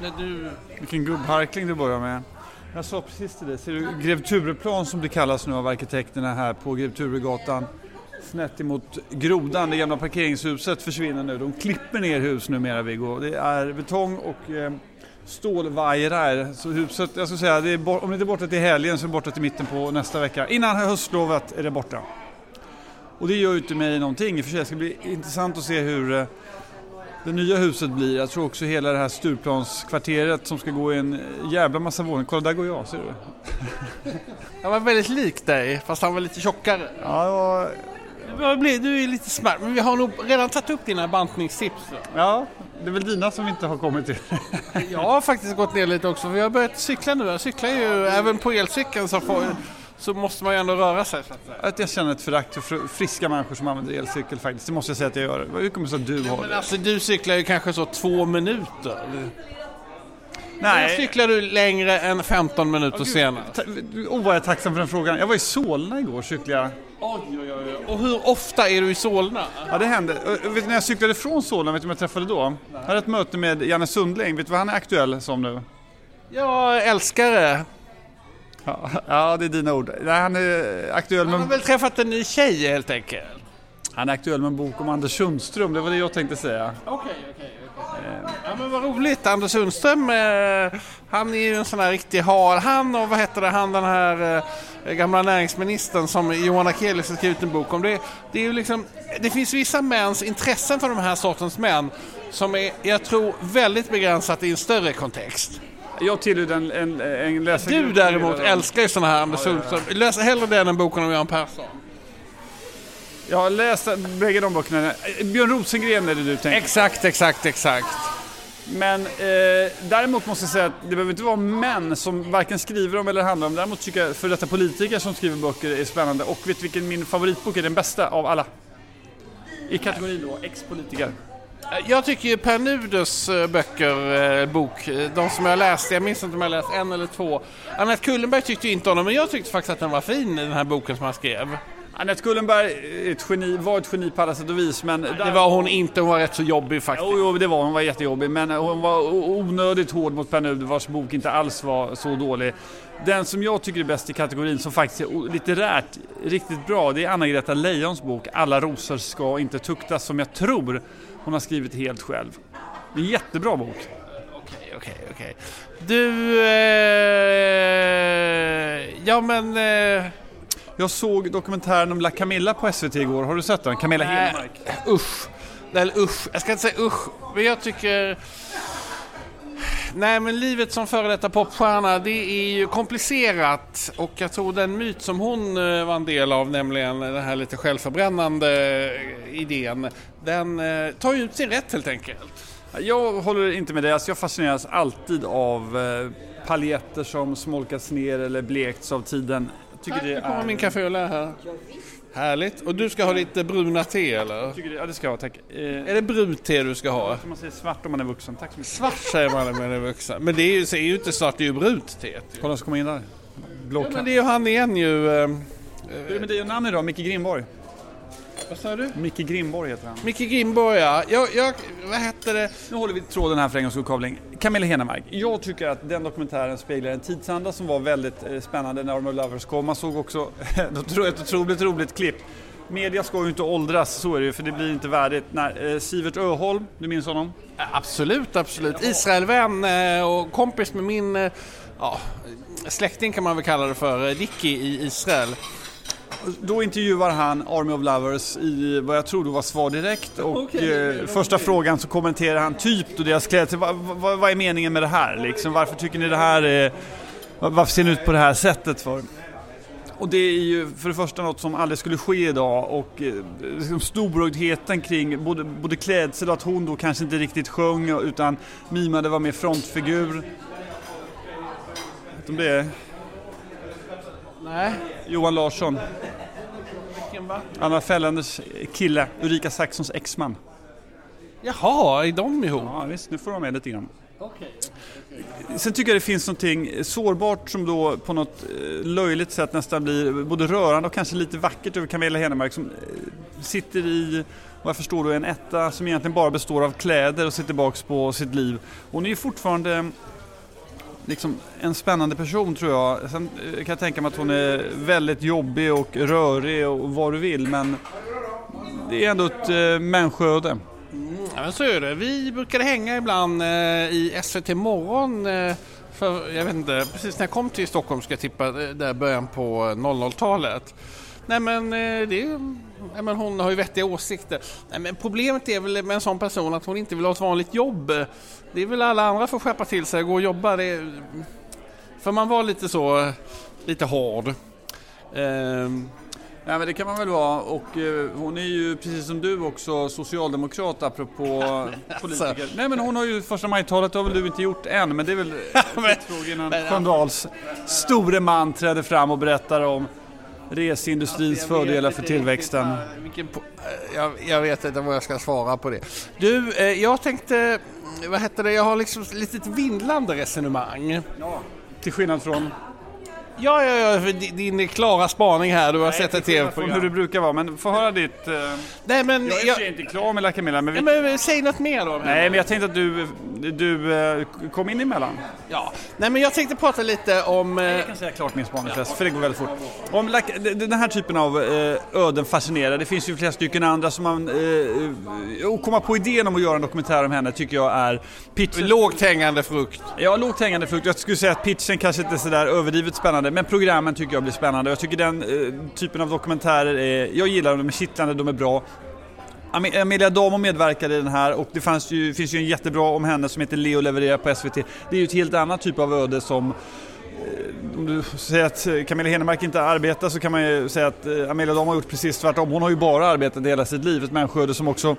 när du... Vilken gubbharkling du börjar med. Jag sa precis till dig, ser du Grev Tureplan som det kallas nu av arkitekterna här på Grev Turegatan snett emot Grodan, det gamla parkeringshuset försvinner nu. De klipper ner hus numera Viggo. Det är betong och eh, stålvajrar. Så huset, jag skulle säga, det är bort, om det inte är borta till helgen så är det borta till mitten på nästa vecka. Innan höstlovet är det borta. Och det gör ju inte mig någonting i och för sig. Det ska bli intressant att se hur eh, det nya huset blir. Jag tror också hela det här Stureplanskvarteret som ska gå i en jävla massa våningar. Kolla, där går jag, ser du? Han var väldigt lik dig, fast han var lite tjockare. Ja, det var... Du, är lite smärt, men vi har nog redan tagit upp dina bantningstips. ja, det är väl dina som vi inte har kommit till. Jag har faktiskt gått ner lite också, för jag har börjat cykla nu. Jag cyklar ju även på elcykeln så, får, så måste man ju ändå röra sig. Så att säga. Att jag känner ett förakt för fr- friska människor som använder elcykel faktiskt. Det måste jag säga att jag gör. Hur kommer det sig att du har Men det? alltså du cyklar ju kanske så två minuter. Nej, cyklar du längre än 15 minuter senare? ta- oh, vad jag är tacksam för den frågan. Jag var i Solna igår cyklade jag. Oj, oj, oj. Och hur ofta är du i Solna? Ja, det hände. Ö, Vet du, när jag cyklade från Solna, vet du vem jag träffade då? Jag hade ett möte med Janne Sundling. Vet du vad han är aktuell som nu? Jag älskar det. Ja, ja det är dina ord. Nej, han är aktuell Man har med, väl träffat en ny tjej helt enkelt? han är aktuell med en bok om Anders Sundström. Det var det jag tänkte säga. Okej, okej, okej. Ja men vad roligt. Anders Sundström, eh, han är ju en sån här riktig hal. Han och vad heter det, han den här eh, gamla näringsministern som Johan Akelius har skrivit en bok om. Det, det är ju liksom, det finns vissa mäns intressen för de här sortens män som är, jag tror, väldigt begränsat i en större kontext. Jag tillhör den en, en läsargrupp. Du däremot älskar ju såna här Anders Sundström. Läs hellre den än boken om Göran Persson. Jag har läst bägge de böckerna. Björn Rosengren är det du tänker Exakt, exakt, exakt. Men eh, däremot måste jag säga att det behöver inte vara män som varken skriver om eller handlar om. Däremot tycker jag för detta politiker som skriver böcker är spännande. Och vet du vilken min favoritbok är? Den bästa av alla. I kategorin då, ex-politiker. Jag tycker ju Per Nuders eh, böcker, eh, bok, eh, de som jag läst, jag minns inte om jag läst en eller två. Annette Kullenberg tyckte ju inte om den, men jag tyckte faktiskt att den var fin, den här boken som han skrev. Anette Kullenberg ett geni, var ett geni på alla sätt och vis. Men Det var hon inte, hon var rätt så jobbig faktiskt. Jo, jo, det var hon. var jättejobbig. Men hon var onödigt hård mot Per Nuder vars bok inte alls var så dålig. Den som jag tycker är bäst i kategorin, som faktiskt är litterärt riktigt bra, det är Anna-Greta Leijons bok Alla rosor ska inte tuktas, som jag tror hon har skrivit helt själv. Det är en jättebra bok. Okej, okej, okej. Du, eh, ja men... Eh, Jag såg dokumentären om La Camilla på SVT igår. Har du sett den? Camilla Hedmark. usch. Eller usch, jag ska inte säga usch, men jag tycker... Nej men livet som före detta popstjärna det är ju komplicerat och jag tror den myt som hon eh, var en del av, nämligen den här lite självförbrännande eh, idén, den eh, tar ju ut sin rätt helt enkelt. Jag håller inte med dig. Alltså jag fascineras alltid av paljetter som smolkats ner eller blekts av tiden. Jag tycker Tack, det nu kommer är... min och här. Härligt. Och du ska ha lite bruna te eller? Tycker ja, det ska jag ha, tack. Eh, Är det brunt te du ska ha? man säger svart om man är vuxen. Tack så mycket. Svart säger man när man är vuxen. Men det är ju, är ju inte svart, det är ju brunt te. Kolla så kommer in där. Blå Ja, men det är ju han igen ju. eh, Hur är det dig och Nanny då? Micke Grimborg? Vad sa du? Micke Grimborg heter han. Micke Grimborg ja. Jag, jag, vad hette det? Nu håller vi tråden här för en gångs skull, Kavling. Camilla Henemark. Jag tycker att den dokumentären speglar en tidsanda som var väldigt eh, spännande när Armor Lovers kom. Man såg också ett otroligt roligt klipp. Media ska ju inte åldras, så är det ju, för det blir inte värdigt. När eh, Sivert Öholm, du minns honom? Absolut, absolut. Israelvän eh, och kompis med min eh, ja, släkting kan man väl kalla det för, eh, Dicky i Israel. Då intervjuar han Army of Lovers i vad jag tror då var Svar Direkt och eh, första frågan så kommenterar han typ då deras klädsel. Vad, vad, vad är meningen med det här liksom? Varför tycker ni det här är... Varför ser ni ut på det här sättet för? Och det är ju för det första något som aldrig skulle ske idag och eh, liksom storbrödheten kring både, både klädsel och att hon då kanske inte riktigt sjöng utan mimade var mer frontfigur. Vet du om det är Nej. Johan Larsson. Vilken va? Anna Fällanders kille, Ulrika Saxons exman. Jaha, är de ihop? Ja visst, nu får de med lite grann. Sen tycker jag det finns någonting sårbart som då på något eh, löjligt sätt nästan blir både rörande och kanske lite vackert över Camilla Henemark som eh, sitter i vad jag förstår då en etta som egentligen bara består av kläder och ser tillbaks på sitt liv. Hon är ju fortfarande liksom en spännande person tror jag. Sen eh, kan jag tänka mig att hon är väldigt jobbig och rörig och vad du vill men det är ändå ett eh, människoöde. Mm, ja, men så är det. Vi brukade hänga ibland eh, i SVT Morgon eh, för, jag vet inte, precis när jag kom till Stockholm ska jag tippa, eh, där början på eh, 00-talet. Nej men, eh, det nej, men hon har ju vettiga åsikter. Nej, men problemet är väl med en sån person att hon inte vill ha ett vanligt jobb. Det är väl alla andra får skärpa till sig och gå och jobba. Det för man var lite så, lite hård. Um, Ja, men det kan man väl vara och eh, hon är ju precis som du också socialdemokrat apropå politiker. Alltså. Nej men hon har ju första majtalet har väl du inte gjort än men det är väl ett tag innan Sköndals store man träder fram och berättar om reseindustrins alltså, fördelar för tillväxten. Vilken, jag, jag, vet inte vad jag ska svara på det. Du, eh, jag tänkte, vad heter det, jag har liksom ett litet vindlande resonemang. Ja, till skillnad från? Ja, ja, ja, din klara spaning här. Du har Nej, sett ett tv-program. hur det brukar vara, men få höra ditt... Uh... Nej, men jag är jag... inte klar med La Camilla, men, vi... Nej, men säg något mer då. Nej, men jag tänkte att du, du uh, kom in emellan. Ja, nej men jag tänkte prata lite om... Uh... Jag kan säga klart min spaning ja. för det går väldigt fort. Om La... den här typen av uh, öden fascinerar. Det finns ju flera stycken andra som man... Uh, att komma på idén om att göra en dokumentär om henne tycker jag är... Pitchen... Lågt hängande frukt. Ja, lågt hängande frukt. Jag skulle säga att pitchen kanske inte är sådär överdrivet spännande, men programmen tycker jag blir spännande. Jag tycker den eh, typen av dokumentärer är... Jag gillar dem, de är kittlande, de är bra. Amelia Damo medverkade i den här och det fanns ju, finns ju en jättebra om henne som heter Leo levererar på SVT. Det är ju ett helt annat typ av öde som eh, om du säger att Camilla Henemark inte arbetar så kan man ju säga att eh, Amelia Dam har gjort precis tvärtom. Hon har ju bara arbetat hela sitt liv, ett människoöde som också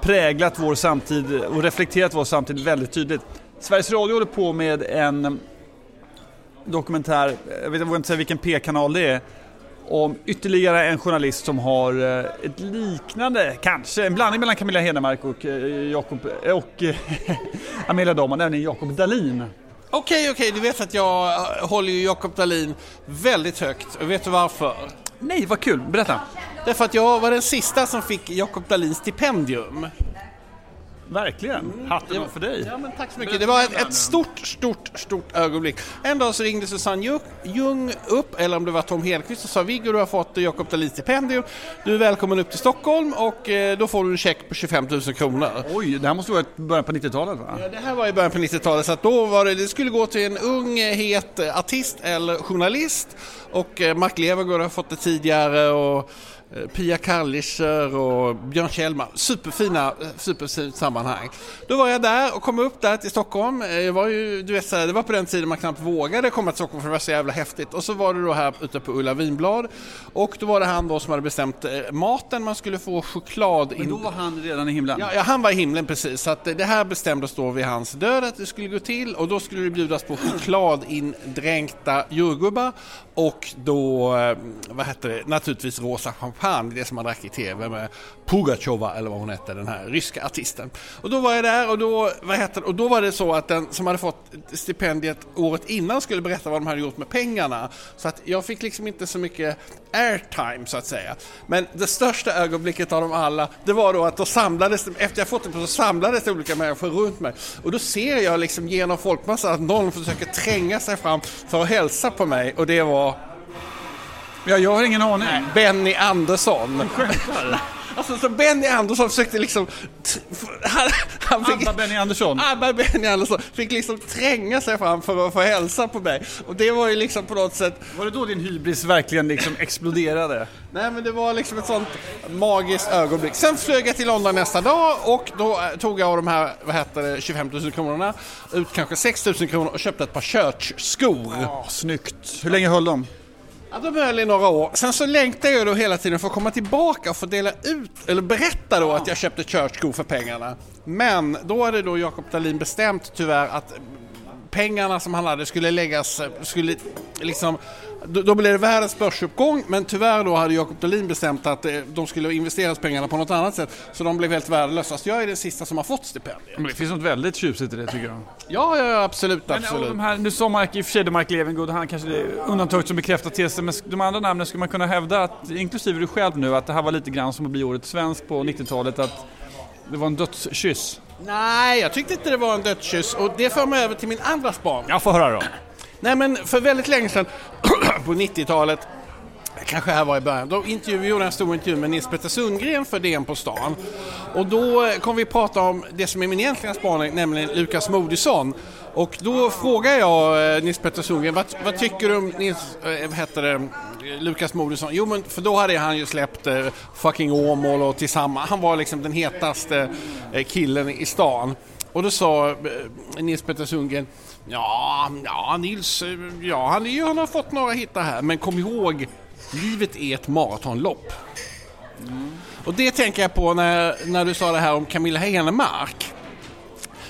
präglat vår samtid och reflekterat vår samtid väldigt tydligt. Sveriges Radio håller på med en dokumentär, jag vet inte säga vilken P-kanal det är, om ytterligare en journalist som har eh, ett liknande, kanske en blandning mellan Camilla Henemark och, eh, Jakob, eh, och Amelia Dahlman, nämligen Jakob Dalin. Okej, okej, du vet att jag håller ju Jakob Dalin väldigt högt. Och vet du varför? Nej, vad kul. Berätta. Därför att jag var den sista som fick Jakob Dalins stipendium. Verkligen. Hatten av för dig. Ja, men tack så mycket. Det var ett, ett, stort, stort, stort ögonblick. En dag så ringde Susanne Ljung upp, eller om det var Tom Hedqvist, och sa Viggo, du har fått Jakob Dahlins stipendium. Du är välkommen upp till Stockholm och eh, då får du en check på 25 000 kronor. Oj, det här måste vara i början på 90-talet va? Ja, det här var i början på 90-talet, så att då var det, det skulle gå till en ung, het artist eller journalist och eh, Mark Levengood har fått det tidigare och Eh, Pia Kallischer och Björn Kjellman. Superfina, eh, superfint sammanhang. Då var jag där och kom upp där till Stockholm. Eh, jag var ju, du vet, det var på den tiden man knappt vågade komma till Stockholm för det var så jävla häftigt. Och så var det då här ute på Ulla Vinblad och då var det han då som hade bestämt maten, man skulle få choklad. Men då var han redan i himlen? Ja, ja han var i himlen precis. Så att det här bestämdes då vid hans död att det skulle gå till och då skulle det bjudas på chokladindränkta jordgubbar och då, eh, vad hette det, naturligtvis rosa champagne, det som man drack i TV med Pugachova eller vad hon hette, den här ryska artisten. Och då var jag där och då, vad hette det, och då var det så att den som hade fått stipendiet året innan skulle berätta vad de hade gjort med pengarna. Så att jag fick liksom inte så mycket airtime så att säga. Men det största ögonblicket av dem alla, det var då att då samlades, efter jag fått det så samlades det olika människor runt mig. Och då ser jag liksom genom folkmassan att någon försöker tränga sig fram för att hälsa på mig och det var Ja, jag har ingen aning. Nej, Benny Andersson. Alltså så Benny Andersson försökte liksom... Han, han fick, Abba Benny Andersson? Abba Benny Andersson fick liksom tränga sig fram för att få hälsa på mig. Och det var ju liksom på något sätt... Var det då din hybris verkligen liksom exploderade? Nej men det var liksom ett sånt magiskt ögonblick. Sen flög jag till London nästa dag och då eh, tog jag av de här, vad heter det, 25 000 kronorna ut kanske 6 000 kronor och köpte ett par Church-skor. Ja, snyggt. Hur länge höll de? Ja, de höll i några år. Sen så längtade jag då hela tiden för att komma tillbaka och få dela ut, eller berätta då att jag köpte Church-skor för pengarna. Men då hade då Jakob Dahlin bestämt tyvärr att pengarna som han hade skulle läggas, skulle liksom då, blev det världens börsuppgång men tyvärr då hade Jakob Dahlin bestämt att eh, de skulle investeras pengarna på något annat sätt så de blev helt värdelösa. Så jag är den sista som har fått stipendiet. Men det finns något väldigt tjusigt i det tycker jag. Ja, ja, absolut, Men absolut. de här, nu sa Mark, i och för sig Mark Levengood, han kanske det är undantaget som bekräftar tesen, men de andra namnen skulle man kunna hävda att, inklusive du själv nu, att det här var lite grann som att bli årets svensk på 90-talet, att det var en dödskyss. Nej, jag tyckte inte det var en dödskyss och det för mig över till min andra span. Jag får höra då. Nej men för väldigt länge sedan, på 90-talet, kanske här var i början, då intervjuade jag en stor intervju med Nils Petter Sundgren för DN på stan. Och då kom vi prata om det som är min egentliga spaning, nämligen Lukas Moodysson. Och då frågar jag eh, Nils Petter Sundgren, vad, vad tycker du om Nils, eh, vad heter det, Lukas Moodysson? Jo men för då hade han ju släppt eh, Fucking Åmål och Tillsammans, han var liksom den hetaste eh, killen i stan. Och då sa eh, Nils Petter Sundgren Ja, ja Nils, eh, ja han, han har fått några hittar här men kom ihåg Livet är ett maratonlopp. Och det tänker jag på när, när du sa det här om Camilla Henemark.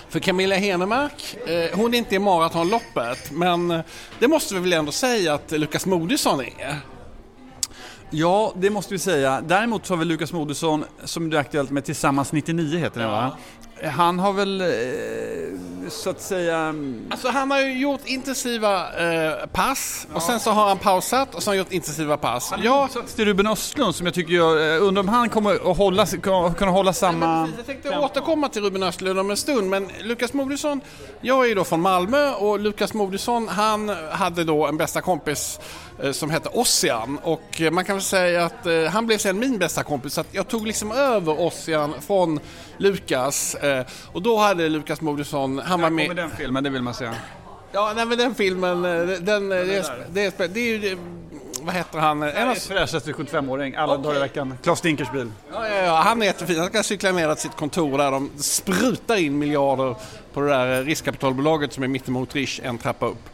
För Camilla Henemark, eh, hon är inte i maratonloppet men eh, det måste vi väl ändå säga att Lukas Moodysson är. Ja, det måste vi säga. Däremot så har väl Lukas Moodysson, som det är aktuellt med Tillsammans 99 heter den va? Han har väl, eh, så att säga... Alltså han har ju gjort intensiva eh, pass och sen så har han pausat och så har han gjort intensiva pass. Ja, Så till Ruben Östlund som jag tycker jag, eh, undrar om han kommer att hålla, kunna hålla samma... Jag tänkte återkomma till Ruben Östlund om en stund, men Lukas Moodysson, jag är ju då från Malmö och Lukas Moodysson han hade då en bästa kompis eh, som hette Ossian och man kan väl säga att han blev sen min bästa kompis så att jag tog liksom över Ossian från Lukas eh, och då hade Lukas Moodysson, han var med... den filmen, det vill man säga. Ja, nej men den filmen, eh, den, eh, det, är, det, är, det är ju, det- vad heter han? En av, Fräschaste 75-åring, alla dagar i veckan. Klas Dinkers bil. Ja, ja, ja, han är jättefin. Han ska cykla ner till sitt kontor där de sprutar in miljarder på det där eh, riskkapitalbolaget som är mittemot Rish en trappa upp.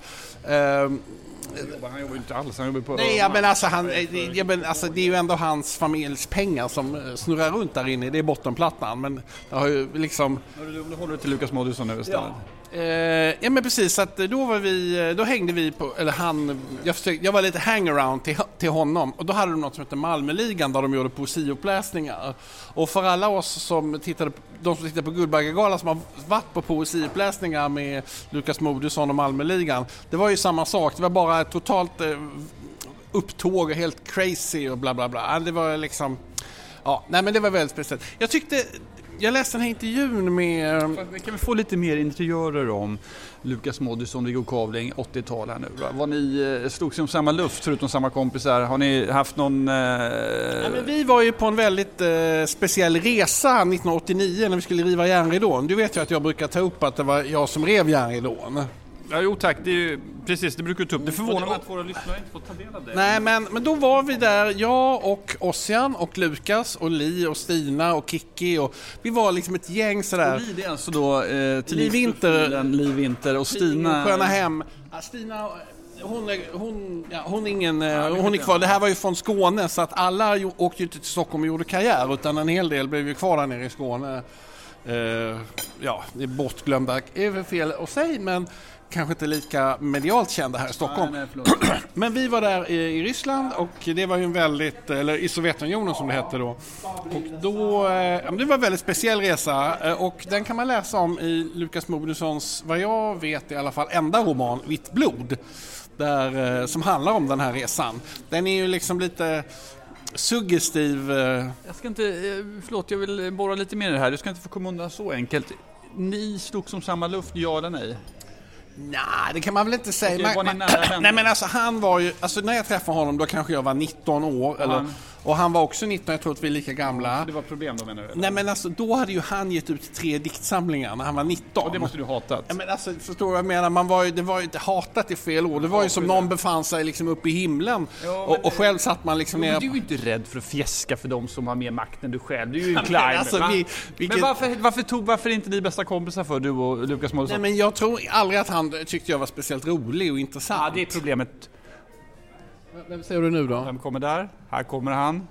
Han jobbar ju inte alls, han jobbar på... nej, ja, men alltså, han, eh, ja, men alltså, det är ju ändå hans familjs pengar som eh, snurrar runt där inne. Det är bottenplattan. Men det har ju liksom... Nu håller du till Lukas Moodysson nu istället. Eh, ja men precis, att eh, då var vi, eh, då hängde vi på, eller han, jag, försökte, jag var lite hangaround till, till honom och då hade de något som hette Malmöligan där de gjorde poesiuppläsningar. Och för alla oss som tittade, de som tittade på Guldbaggegalan som har varit på poesiuppläsningar med Lukas Moodysson och Malmöligan, det var ju samma sak, det var bara ett totalt eh, upptåg och helt crazy och bla bla bla. Det var liksom, ja, nej men det var väldigt speciellt. Jag tyckte, jag läste den här intervjun med Kan vi få lite mer interiörer om Lukas Moodysson, Viggo Kavling, 80-tal här nu? va? Var ni, eh, slogs ni om samma luft förutom samma kompisar? Har ni haft någon... Eh... Ja, men vi var ju på en väldigt eh, speciell resa 1989 när vi skulle riva järnridån. Du vet ju att jag brukar ta upp att det var jag som rev järnridån. Ja, jo tack, det är ju, precis, det brukar du ta upp. Det förvånar mig att våra lyssnare inte får ta del av det. Nej, men, men då var vi där, jag och Ossian och Lukas och Li och Stina och Kiki och vi var liksom ett gäng sådär. Liv är alltså då eh, Liv Winter. Liv Winter och Stina... Sköna Hem. Ja, Stina, hon är, hon, ja, hon, är ingen, eh, hon är kvar. Det här var ju från Skåne så att alla åkte ju inte till Stockholm och gjorde karriär utan en hel del blev ju kvar där nere i Skåne. Eh, ja, det är bortglömda, är väl fel att säga men kanske inte lika medialt kända här i Stockholm. Nej, nej. Men vi var där i, i Ryssland och det var ju en väldigt, eller i Sovjetunionen som det hette då. Och då, eh, det var en väldigt speciell resa eh, och den kan man läsa om i Lukas Moodyssons, vad jag vet i alla fall, enda roman, Vitt blod. Där, eh, som handlar om den här resan. Den är ju liksom lite suggestiv. eh, Jag ska inte, förlåt jag vill borra lite mer i det här. Du ska inte få komma undan så enkelt. Ni slogs om samma luft, ja eller nej? Nej, det kan man väl inte säga. Man- man-? Nej men alltså han var ju, alltså när jag träffade honom då kanske jag var 19 år. Eller? Och han var också 19, jag tror att vi är lika gamla. Det var problem då menar du? Nej men alltså då hade ju han gett ut tre diktsamlingar när han var 19. Och det måste du hatat? Ja, men alltså, förstår du vad jag menar? Man var ju, det var ju hatat i fel ord. Det var ju som någon befann sig liksom uppe i himlen. Ja, och, och själv satt man liksom Men ner... du är ju inte rädd för att fjäska för de som har mer makt än du själv. Du är ju en climber. alltså, va? vi- vilket- Men varför, varför, tog, varför är inte ni bästa kompisar för du och Lukas Nej Moodysson? men jag tror aldrig att han tyckte jag var speciellt rolig och intressant. Ja, det är problemet. Vem säger du nu då? Vem kommer där? Här kommer han.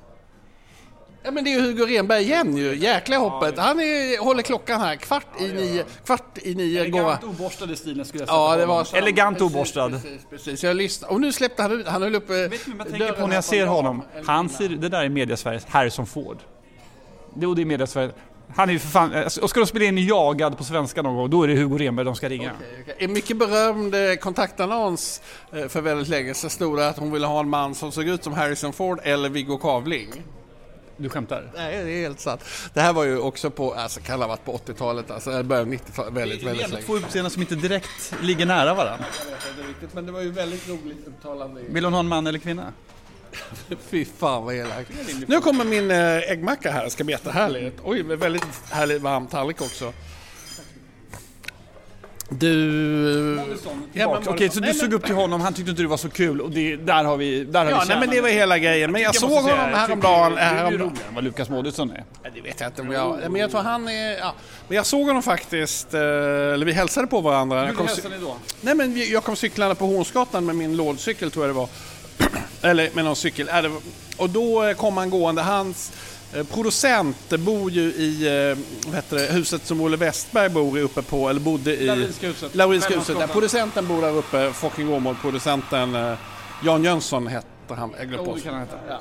Ja men det är ju Hugo Renberg igen ju, jäkla hoppet. Han är, håller klockan här, kvart i nio, kvart i nio går Elegant oborstad i stilen skulle jag säga. Ja, det var så. Elegant oborstad. Precis, precis. Jag lyssnade. Och nu släppte han ut, han höll uppe Vet du vad jag tänker på när jag ser honom? Han ser, det där är media-Sveriges Harrison Ford. Och det är media-Sverige. Han är ju för fan, alltså, och ska de spela in Jagad på svenska någon gång, då är det Hugo Renberg de ska ringa. En mycket berömd eh, kontaktannons eh, för väldigt länge så stod det att hon ville ha en man som såg ut som Harrison Ford eller Viggo Kavling. Du skämtar? Nej, det är helt sant. Det här var ju också på, alltså kan ha varit på 80-talet, alltså det början av 90-talet, väldigt, Det är väldigt länge. två utseenden som inte direkt ligger nära varandra. Jag vet inte riktigt, men det var ju väldigt roligt uttalande. Vill hon ha en man eller kvinna? Fy fan vad elakt. Nu kommer min eh, äggmacka här, ska bli jättehärlig. Oj, med väldigt härlig varm tallrik också. Du... Ja, men- Okej, så du Nej, såg men- upp till honom, han tyckte inte du var så kul och det, där har vi, där har Ja, vi nej, men det var hela grejen. Men jag, Jag såg säga, honom häromdagen. tycker Du är häromdagen. roligare än vad Lukas Moodysson är. Ja, det vet jag inte om jag... Men jag tror han är... Ja. Men jag såg honom faktiskt, eh, eller vi hälsade på varandra. Kom, cy- ni då? nej men jag kom cyklande på Hornsgatan med min lådcykel tror jag det var. Eller med någon cykel. Och då eh, kom han gående. Hans eh, producent bor ju i eh, det, huset som Olle Westberg bor i uppe på, eller bodde i... Laurinska huset. Laurinska huset. Producenten bor där uppe, fucking Åmål. Producenten Jan Jönsson hette han. Jag glömde på. heta.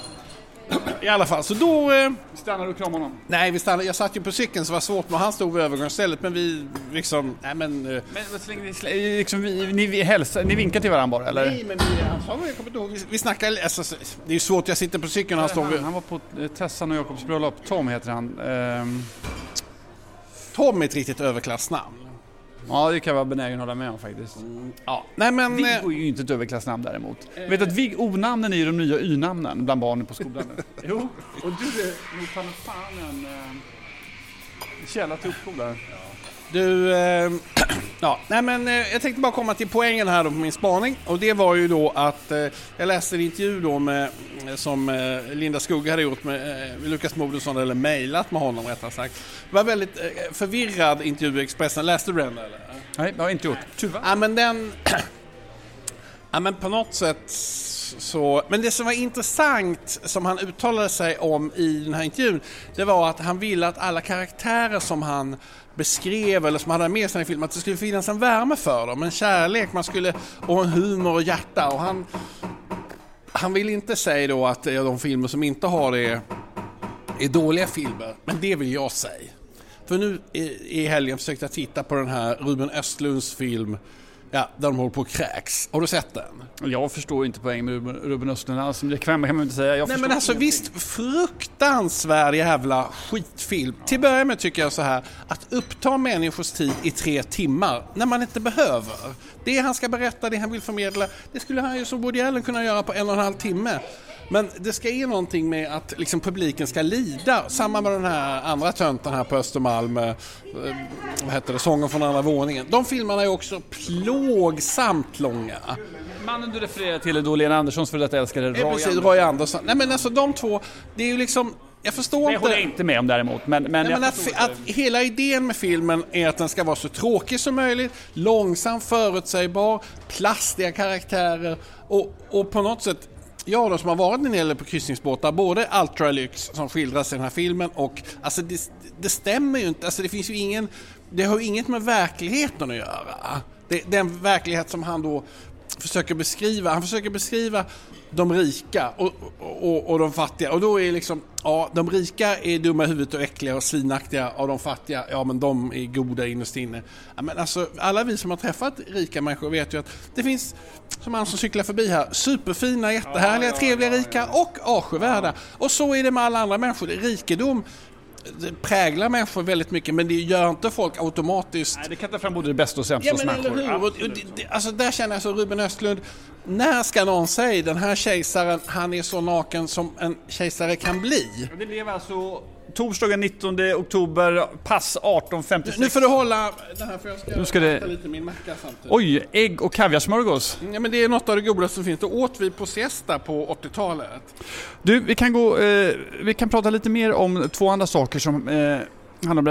I alla fall, så då... Eh, Vi stannar och kramar honom. Nej, vi stannade, jag satt ju på cykeln så det var svårt, men han stod vid övergångsstället. Men vi liksom, nej men... eh, Men vad så länge ni, slä- liksom, vi, ni, vi hälsar, ni vinkar till varandra bara eller? Nej, men vi, han sa, jag kommer inte ihåg, vi, vi snackade, alltså, så- det är ju svårt, jag sitter på cykeln och han står Han, vid... han var på eh, Tessan och Jakobs bröllop. Tom heter han. Ehm, Tom är ett riktigt överklassnamn. Ja, det kan jag vara benägen att hålla med om faktiskt. Ja. Nej men... eh, Viggo är ju inte ett överklassnamn däremot. Vet du att Vig, O-namnen är ju de nya Y-namnen bland barnen på skolan jo, och du är nog fan en eh, källa till uppfordran. Du, eh, ja, nej men eh, jag tänkte bara komma till poängen här då på min spaning. Och det var ju då att eh, jag läste en intervju då med, eh, som eh, Linda Skugge hade gjort med eh, Lukas Moodysson, eller mejlat med honom rättare sagt. Det var väldigt eh, förvirrad intervju i Expressen. Läste du den eller? Nej, det har jag inte gjort. Tyvärr. Ja men den... ja men på något sätt så... Men det som var intressant som han uttalade sig om i den här intervjun det var att han ville att alla karaktärer som han beskrev eller som han hade med sig i filmen att det skulle finnas en värme för dem, en kärlek man skulle, och en humor och hjärta. Och han, han vill inte säga då att de filmer som inte har det är dåliga filmer, men det vill jag säga. För nu i, i helgen försökte jag titta på den här Ruben Östlunds film Ja, där de håller på och kräks. Har du sett den? Jag förstår inte poängen med Ruben, Ruben Östlund alls. Det kan man inte säga. Jag Nej men alltså ingenting. visst, fruktansvärd jävla skitfilm. Till att börja med tycker jag så här, att uppta människors tid i tre timmar när man inte behöver. Det han ska berätta, det han vill förmedla, det skulle han ju som Woody Allen kunna göra på en och en halv timme. Men det ska ge någonting med att liksom publiken ska lida. Samma med den här andra tönten här på Östermalm, eh, vad heter det, Sången från andra våningen. De filmerna är också plågsamt långa. Mannen du refererar till är då Lena Anderssons för detta älskare Roy Ja, precis, Andersson. Roy Andersson. Nej men alltså de två, det är ju liksom, jag förstår Det inte... håller jag inte med om däremot. Men, men Nej, men att, att hela idén med filmen är att den ska vara så tråkig som möjligt, långsam, förutsägbar, plastiga karaktärer och, och på något sätt Alltså, jag då som har varit en del på kryssningsbåtar, både Ultralyx som skildras i den här filmen och alltså det, det stämmer ju inte, alltså det finns ju ingen, det har ju inget med verkligheten att göra. Det, den verklighet som han då försöker beskriva, han försöker beskriva de rika och, och, och de fattiga. Och då är liksom, ja, de rika är dumma i huvudet och äckliga och svinaktiga och de fattiga, ja men de är goda innerst inne. Ja, men alltså, alla vi som har träffat rika människor vet ju att det finns, som han som cyklar förbi här, superfina, jättehärliga, trevliga, rika och avskyvärda. Och så är det med alla andra människor. Rikedom det präglar människor väldigt mycket men det gör inte folk automatiskt Nej, det kan ta fram både det bästa och sämsta Ja hos men eller människor. hur? Och, och, alltså där känner jag så Ruben Östlund. När ska någon säga den här kejsaren, han är så naken som en kejsare kan bli? Det blev alltså torsdagen 19 oktober, pass 18.56. Nu får du hålla den här för jag ska, Nu ska det- lite min macka samtidigt. Oj, ägg och kaviarsmörgås. Ja, men det är något av det godaste som finns. Det åt vi på siesta på 80-talet. Du, vi kan, gå, eh, vi kan prata lite mer om två andra saker som, eh,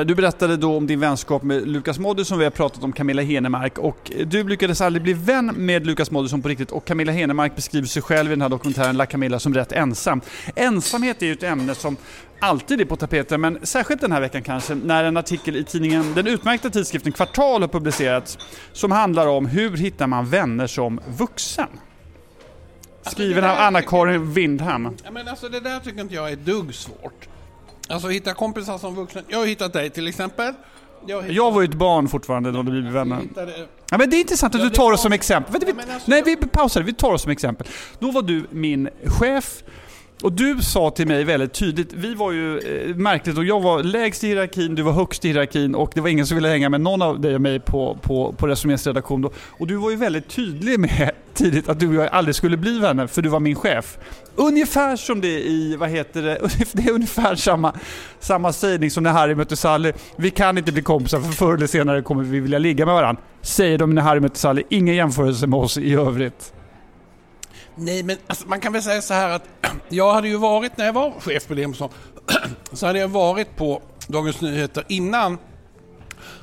Du berättade då om din vänskap med Lukas Moodysson, vi har pratat om Camilla Henemark och du lyckades aldrig bli vän med Lukas Moodysson på riktigt och Camilla Henemark beskriver sig själv i den här dokumentären La Camilla som rätt ensam. Ensamhet är ju ett ämne som alltid är på tapeten, men särskilt den här veckan kanske, när en artikel i tidningen, den utmärkta tidskriften Kvartal har publicerats, som handlar om hur hittar man vänner som vuxen? Skriven av Anna-Karin Windham. Ja, men alltså det där tycker inte jag är dugg svårt. Alltså hitta kompisar som vuxna. Jag har hittat dig till exempel. Jag, hittade... jag var ju ett barn fortfarande då vi blev vänner. Ja, men det är intressant att du tar oss som exempel. Vänta, vi... alltså... Nej, vi pausar. Vi tar oss som exempel. Då var du min chef och du sa till mig väldigt tydligt, vi var ju eh, märkligt och jag var lägst i hierarkin, du var högst i hierarkin och det var ingen som ville hänga med någon av dig och mig på, på, på Resumés redaktion då. Och du var ju väldigt tydlig med tidigt att du och jag aldrig skulle bli vänner för du var min chef. Ungefär som det i, vad heter det, det är ungefär samma, samma sägning som när Harry mötte Sally. Vi kan inte bli kompisar för förr eller senare kommer vi vilja ligga med varandra. Säger de när Harry mötte Sally. Ingen jämförelse med oss i övrigt. Nej, men alltså, man kan väl säga så här att jag hade ju varit, när jag var chef på Lemsson, så hade jag varit på Dagens Nyheter innan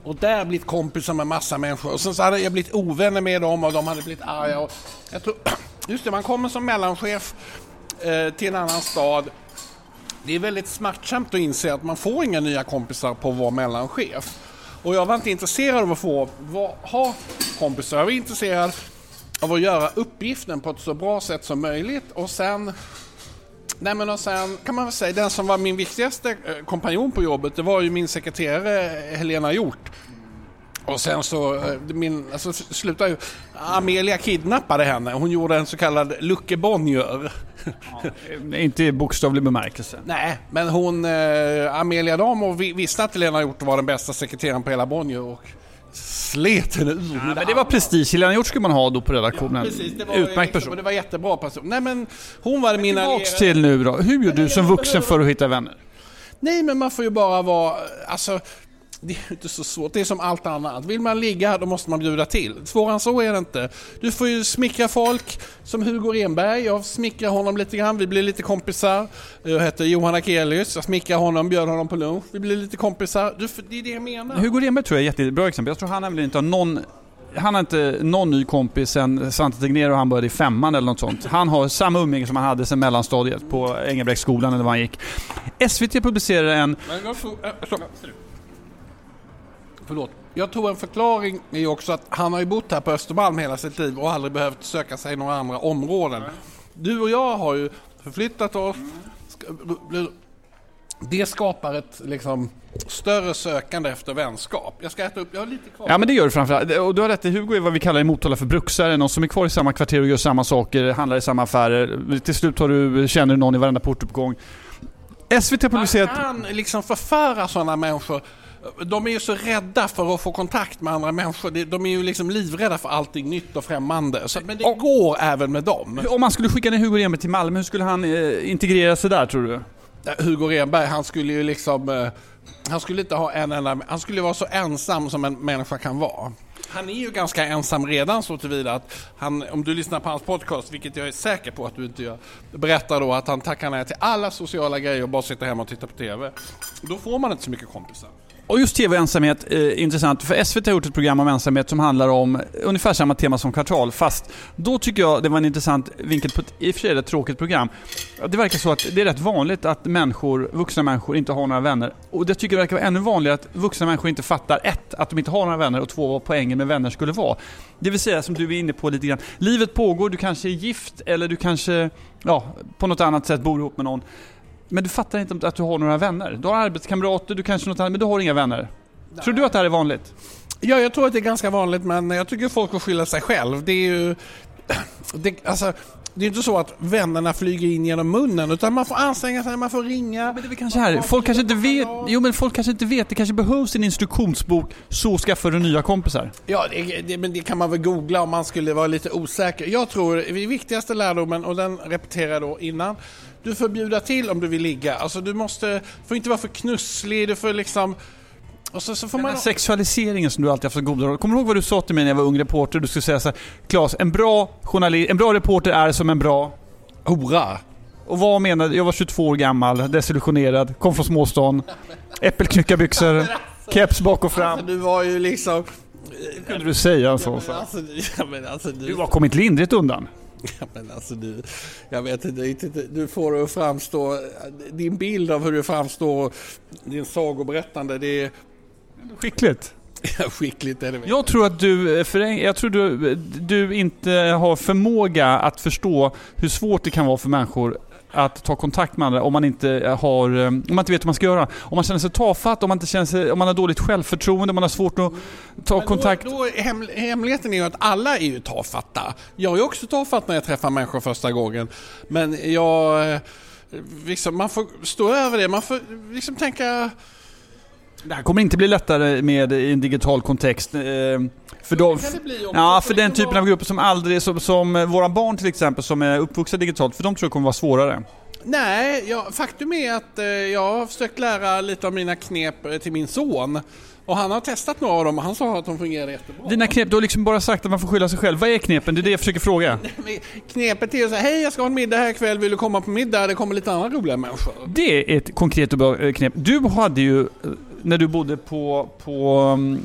och där blivit kompisar med massa människor och sen så hade jag blivit ovänner med dem och de hade blivit arga. Och jag tror, just det, man kommer som mellanchef eh, till en annan stad. Det är väldigt smärtsamt att inse att man får inga nya kompisar på att vara mellanchef. Och jag var inte intresserad av att få ha kompisar. Jag var intresserad av att göra uppgiften på ett så bra sätt som möjligt och sen Nej men och sen kan man väl säga, den som var min viktigaste eh, kompanjon på jobbet, det var ju min sekreterare Helena Hjort. Och sen så, eh, min, alltså slutade ju, Amelia kidnappade henne. Hon gjorde en så kallad Lucke Bonnier. Ja, inte i bokstavlig bemärkelse. Nej, men hon, eh, Amelia Damo visste att Helena Hjort var den bästa sekreteraren på hela Bonnier. Och slet henne ur ja, men Det var prestige. Helena Hjort skulle man ha då på redaktionen. Ja, precis, det var Utmärkt person. Och det var jättebra person. Nej men hon var men min Tillbaks till nu då. Hur gör du som vuxen för att hitta vänner? Nej men man får ju bara vara, alltså det är inte så svårt. Det är som allt annat. Vill man ligga, då måste man bjuda till. Svårare än så är det inte. Du får ju smickra folk, som Hugo Renberg. Jag smickrar honom lite grann, vi blir lite kompisar. Jag heter Johan Akelius, jag smickrar honom, bjöd honom på lunch. Vi blir lite kompisar. det är det jag menar. Hugo Renberg tror jag är ett jättebra exempel. Jag tror han nämligen inte har någon han har inte någon ny kompis sen Svante Tegnér och han började i femman eller något sånt. Han har samma umgänge som han hade sen mellanstadiet på Engelbrektsskolan eller var han gick. SVT publicerade en... Men, Förlåt. Jag tror en förklaring är också att han har ju bott här på Östermalm hela sitt liv och aldrig behövt söka sig i några andra områden. Du och jag har ju förflyttat oss. Det skapar ett liksom, större sökande efter vänskap. Jag ska äta upp, jag har lite kvar. Ja men det gör du framförallt. Och du har rätt, Hugo är vad vi kallar i Motala för bruksare. Någon som är kvar i samma kvarter och gör samma saker, handlar i samma affärer. Till slut har du, känner du någon i varenda portuppgång. SVT publicerat... Man kan liksom förföra sådana människor de är ju så rädda för att få kontakt med andra människor. De är ju liksom livrädda för allting nytt och främmande. Så, men det och, går även med dem. Om man skulle skicka ner Hugo Renberg till Malmö, hur skulle han eh, integrera sig där tror du? Hugo Renberg, han skulle ju liksom... Eh, han skulle inte ha en enda... Han skulle vara så ensam som en människa kan vara. Han är ju ganska ensam redan så tillvida att han, om du lyssnar på hans podcast, vilket jag är säker på att du inte gör, berättar då att han tackar nej till alla sociala grejer och bara sitter hemma och tittar på TV. Då får man inte så mycket kompisar. Och just tv och ensamhet, är intressant. För SVT har gjort ett program om ensamhet som handlar om ungefär samma tema som Kvartal. Fast då tycker jag det var en intressant vinkel på ett i och för sig rätt tråkigt program. Det verkar så att det är rätt vanligt att människor, vuxna människor inte har några vänner. Och det tycker jag verkar vara ännu vanligare att vuxna människor inte fattar ett, att de inte har några vänner och två, vad poängen med vänner skulle vara. Det vill säga, som du är inne på lite grann. Livet pågår, du kanske är gift eller du kanske, ja, på något annat sätt bor ihop med någon. Men du fattar inte att du har några vänner. Du har arbetskamrater, du kanske något annat, men du har inga vänner. Nej. Tror du att det här är vanligt? Ja, jag tror att det är ganska vanligt, men jag tycker folk får skylla sig själv. Det är ju... Det, alltså, det är inte så att vännerna flyger in genom munnen utan man får anstränga sig, man får ringa. Men det är kanske här, folk kanske inte vet, jo men folk kanske inte vet, det kanske behövs en instruktionsbok, så skaffar du nya kompisar. Ja, det, det, men det kan man väl googla om man skulle vara lite osäker. Jag tror, det viktigaste lärdomen, och den repeterar jag då innan, du får bjuda till om du vill ligga. Alltså du måste, får inte vara för knusslig, du får liksom och så, så får Den här sexualiseringen som du alltid haft så goda Kommer du ihåg vad du sa till mig när jag var ung reporter? Du skulle säga så här, Claes, en bra journalist, en bra reporter är som en bra... Hora. Och vad menade Jag var 22 år gammal, desillusionerad, kom från småstan. Äppelknyckarbyxor, keps bak och fram. Alltså, du var ju liksom... kunde du säga så? Men alltså, ja, alltså, du, Du har kommit lindrigt undan. Ja, men alltså du, jag vet inte, du får det att framstå, din bild av hur du framstår, din sagoberättande, det är Skickligt. skickligt. Är det väl. Jag tror att du, eh, jag tror du, du inte har förmåga att förstå hur svårt det kan vara för människor att ta kontakt med andra om man inte har, eh, om man inte vet vad man ska göra. Om man känner sig tafatt, om man inte känner sig, om man har dåligt självförtroende, om man har svårt att ta Men kontakt. Då, då, hem, hemligheten är ju att alla är ju tafatta. Jag är också tafatt när jag träffar människor första gången. Men jag... eh, Liksom, man får stå över det. Man får liksom tänka... Det här kommer inte bli lättare med i en digital kontext. eh, För, de, ja, för den typen av grupper som aldrig, som, som eh, våra barn till exempel, som är uppvuxna digitalt, för de tror jag kommer vara svårare. Nej, ja, faktum är att eh, jag har försökt lära lite av mina knep eh, till min son. Och han har testat några av dem och han sa att de fungerar jättebra. Dina knep, du har liksom bara sagt att man får skylla sig själv. Vad är knepen? Det är det jag försöker fråga. Knepet är så här, hej jag ska ha en middag här ikväll, vill du komma på middag? Det kommer lite andra roliga människor. Det är ett konkret och bra knep. Du hade ju, när du bodde på, på um,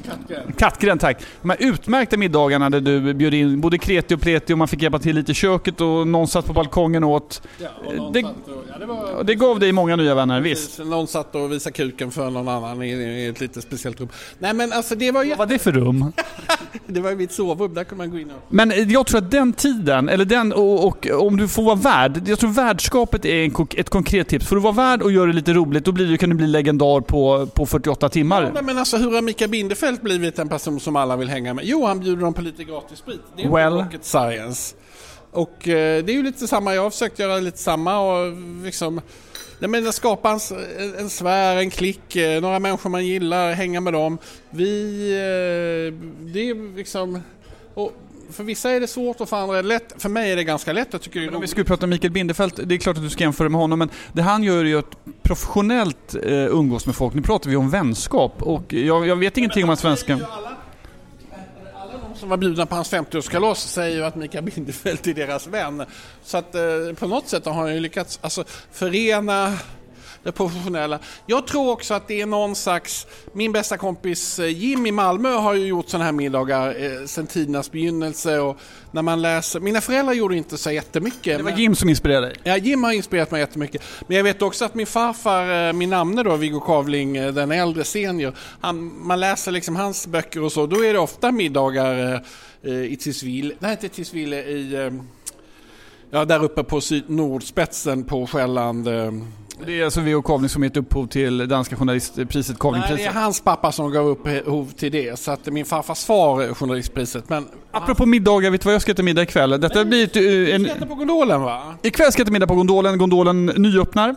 Kattgränd, tack. De här utmärkta middagarna där du bjöd in både kreti och pleti och man fick hjälpa till lite i köket och någon satt på balkongen och åt. Ja, och någon Det- satt ja, det var... Och det gav dig många nya vänner, visst. Någon satt och visade kuken för någon annan i, i ett lite speciellt rum. Nej men alltså det var ju Vad var det för rum? det var ju mitt sovrum, där kunde man gå in och... Men eh, jag tror att den tiden, eller den och, och om du får vara värd. Jag tror värdskapet är en, ett konkret tips. Får du vara värd och göra det lite roligt, då blir du, kan du bli legendar på, på 48 timmar. Nej, men alltså hur har Mikael Bindefeld blivit en person som alla vill hänga med? Jo, han bjuder dem på lite gratis sprit. Det är Well. rocket science. Och eh, det är ju lite samma, jag har försökt göra lite samma och liksom Nej, men skapa en, en sfär, en klick, eh, några människor man gillar, hänga med dem. Vi, eh, det är liksom... Och för vissa är det svårt och för andra är det lätt. För mig är det ganska lätt. Jag tycker det är om vi skulle prata om Mikael Bindefeld, det är klart att du ska jämföra med honom, men det han gör är ju att professionellt eh, umgås med folk. Nu pratar vi om vänskap och jag, jag vet ingenting om att svenska... Som var bjudna på hans 50-årskalas säger ju att Mikael Bindefeld är deras vän. Så att eh, på något sätt har han ju lyckats alltså, förena det professionella. Jag tror också att det är någon slags... Min bästa kompis eh, Jim i Malmö har ju gjort sådana här middagar eh, sedan tidernas begynnelse. Och när man läser, mina föräldrar gjorde inte så jättemycket. Det var men- Jim som inspirerade dig. Ja, Jim har inspirerat mig jättemycket. Men jag vet också att min farfar, eh, min namne då, Viggo Kavling, eh, den äldre senior, han, man läser liksom hans böcker och så, då är det ofta middagar eh, i Tisville, nej inte Tisville, i, eh, ja där uppe på nordspetsen på Själland. Det är alltså V.O. Kavling som gett upphov till danska journalistpriset, Nej, det Kavlingpriset. är hans pappa som gav upphov till det, så att min farfars far journalistpriset. Men Apropå middagar, vet du vad jag ska äta middag ikväll? Detta blir ett, eh, du en... ska äta på gondolen va? Ikväll ska jag äta middag på Gondolen. Gondolen nyöppnar.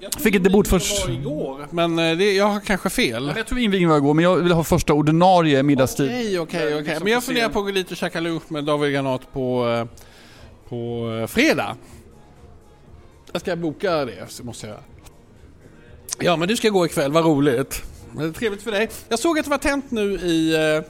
Jag Fick ett debut först. Det var igår, men eh, det, jag har kanske fel. Jag tror invigningen var igår, men jag vill ha första ordinarie middagstid. Okej, okej, okej. Men jag funderar på att gå dit och käka lunch med David Granat på, eh, på fredag. Jag ska boka det, så måste jag. Ja, men du ska gå ikväll, vad roligt. Det är trevligt för dig. Jag såg att det var tänt nu i, eh,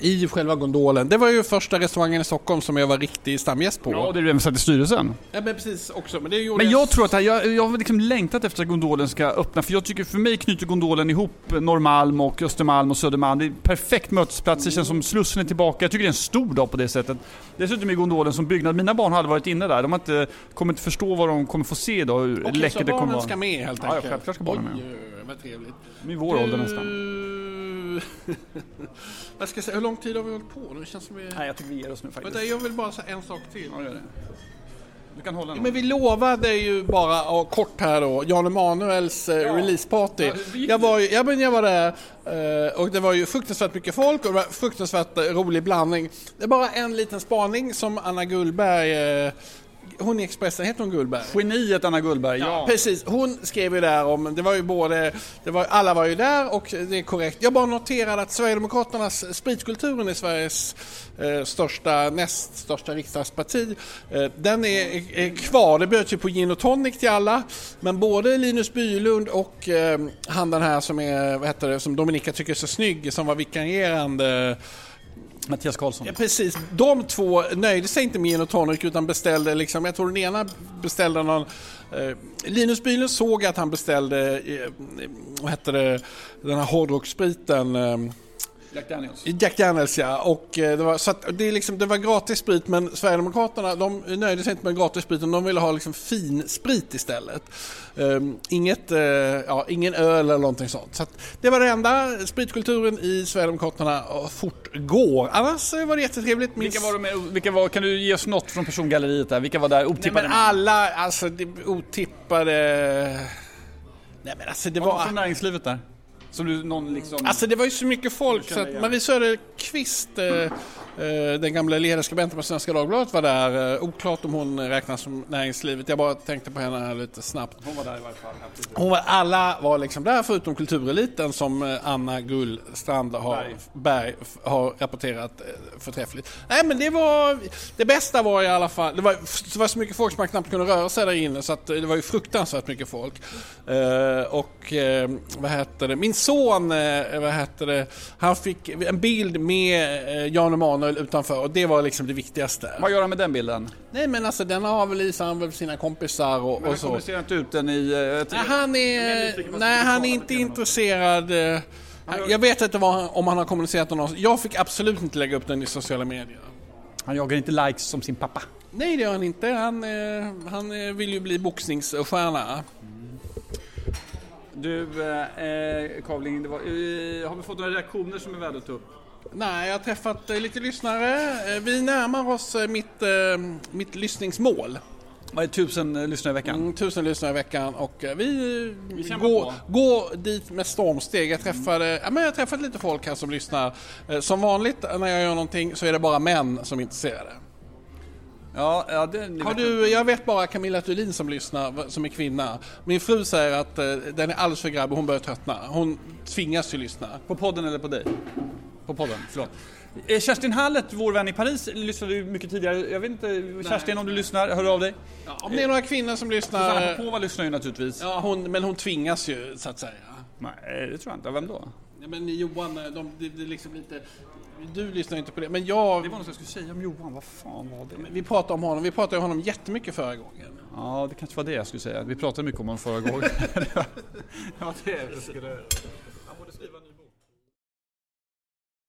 i själva gondolen. Det var ju första restaurangen i Stockholm som jag var riktig stamgäst på. Ja, det är du även satt i styrelsen. Ja, men precis också. Men det gjorde Men jag tror att här, jag, jag har liksom längtat efter att Gondolen ska öppna, för jag tycker för mig knyter Gondolen ihop Norrmalm och Östermalm och Södermalm. Det är perfekt mötesplats, det känns som Slussen är tillbaka. Jag tycker det är en stor dag på det sättet. Dessutom är Gondolen som byggnad, mina barn har aldrig varit inne där. De har inte, kommer inte förstå vad de kommer få se idag, hur Okej, läckert så det kommer barnen vara. ska med helt Ja, ja, enkelt? självklart ska barnen med. Oj, vad trevligt. De är i vår ålder nästan. Vad ska jag säga, hur lång tid har vi hållit på nu? Det känns som vi... Nej, jag tycker vi ger oss nu faktiskt. Vänta, jag vill bara säga en sak till. Ja, gör det. Du kan hålla den. Men vi lovade ju bara, ja, kort här då, Jan Emanuels eh, releaseparty. Ja, hur gick jag, var ju, ja, men jag var där eh, och det var ju fruktansvärt mycket folk och det var fruktansvärt eh, rolig blandning. Det är bara en liten spaning som Anna Gullberg, eh, hon i Expressen, heter hon Gullberg? Geniet Anna Gullberg, ja. Precis, hon skrev ju där om, det var ju både, det var, alla var ju där och det är korrekt. Jag bara noterade att Sverigedemokraternas spritkulturen är Sveriges eh, största, näst största riksdagsparti. Eh, den är, är kvar, det bjöds ju på gin och tonic till alla. Men både Linus Bylund och eh, han den här som är, vad heter det, som Dominika tycker är så snygg, som var vikarierande Mattias Karlsson. Ja, precis. De två nöjde sig inte med gin och tonic utan beställde, liksom, jag tror den ena beställde någon... Eh, Linus Bylund såg att han beställde, eh, eh vad hette det, den här hårdrocksspriten. Eh, Jack Daniels. Jack Daniels ja, och eh, det var, så att det, är liksom, det var gratis sprit men Sverigedemokraterna de nöjde sig inte med gratis spriten, de ville ha liksom fin sprit istället. Um, inget, uh, ja, ingen öl eller någonting sånt. Så det var det enda, spritkulturen i Sverigedemokraterna fortgår. Annars var det jättetrevligt. Minns... Vilka var de med, vilka var, kan du ge oss något från persongalleriet där? Vilka var där otippade? Nej, men alla, alltså otippade... Nej men alltså det var... Var från näringslivet där? Som du, någon liksom... Alltså det var ju så mycket folk så att Marie Söderqvist, eh, den gamla ledarskribenten på Svenska Dagbladet var där. Eh, oklart om hon räknas som näringslivet. Jag bara tänkte på henne här lite snabbt. Hon var där i varje fall. Hon var, alla var liksom där förutom kultureliten som eh, Anna Gullstrand har, Berg. Berg har rapporterat förträffligt. Nej men det var, det bästa var i alla fall, det var, det var så mycket folk som man knappt kunde röra sig där inne så att det var ju fruktansvärt mycket folk. Och vad heter det, min son, vad heter det, han fick en bild med Jan Emanuel Emanuel utanför och det var liksom det viktigaste. Vad gör han med den bilden? Nej men alltså den har väl han väl sina kompisar och, men och så. Men kommunicerar inte ut den i... Ett, nej han är, nej, han är inte intresserad. Eh, jag vet inte vad, om han har kommunicerat den Jag fick absolut inte lägga upp den i sociala medier. Han jagar inte likes som sin pappa? Nej det gör han inte. Han, eh, han eh, vill ju bli boxningsstjärna. Du, eh, Kavling, var, eh, har vi fått några reaktioner som är värda att ta upp? Nej, jag har träffat eh, lite lyssnare. Eh, vi närmar oss eh, mitt, mitt lyssningsmål. Vad är tusen lyssnare i veckan? Mm, tusen lyssnare i veckan och vi, vi går, går dit med stormsteg. Jag träffade, mm. ja, men jag träffat lite folk här som lyssnar. Som vanligt när jag gör någonting så är det bara män som är intresserade. Ja, ja det, Har du, jag vet bara Camilla Thulin som lyssnar, som är kvinna. Min fru säger att den är alldeles för grabbig, hon börjar tröttna. Hon tvingas ju lyssna. På podden eller på dig? På podden. Förlåt. Eh, Kerstin Hallet, vår vän i Paris, lyssnade ju mycket tidigare. Jag vet inte, Kerstin om du lyssnar, hör av dig. Ja, om det är några kvinnor som lyssnar... Susanna Popova lyssnar ju naturligtvis. Ja, hon, men hon tvingas ju så att säga. Nej, det tror jag inte. Vem då? Ja, men Johan, de, det, det liksom lite... Du lyssnar inte på det, men jag... Det var något jag skulle säga om Johan, vad fan var det? Men vi pratade om honom, vi pratade om honom jättemycket förra gången. Ja, det kanske var det jag skulle säga. Vi pratade mycket om honom förra gången. ja, det skulle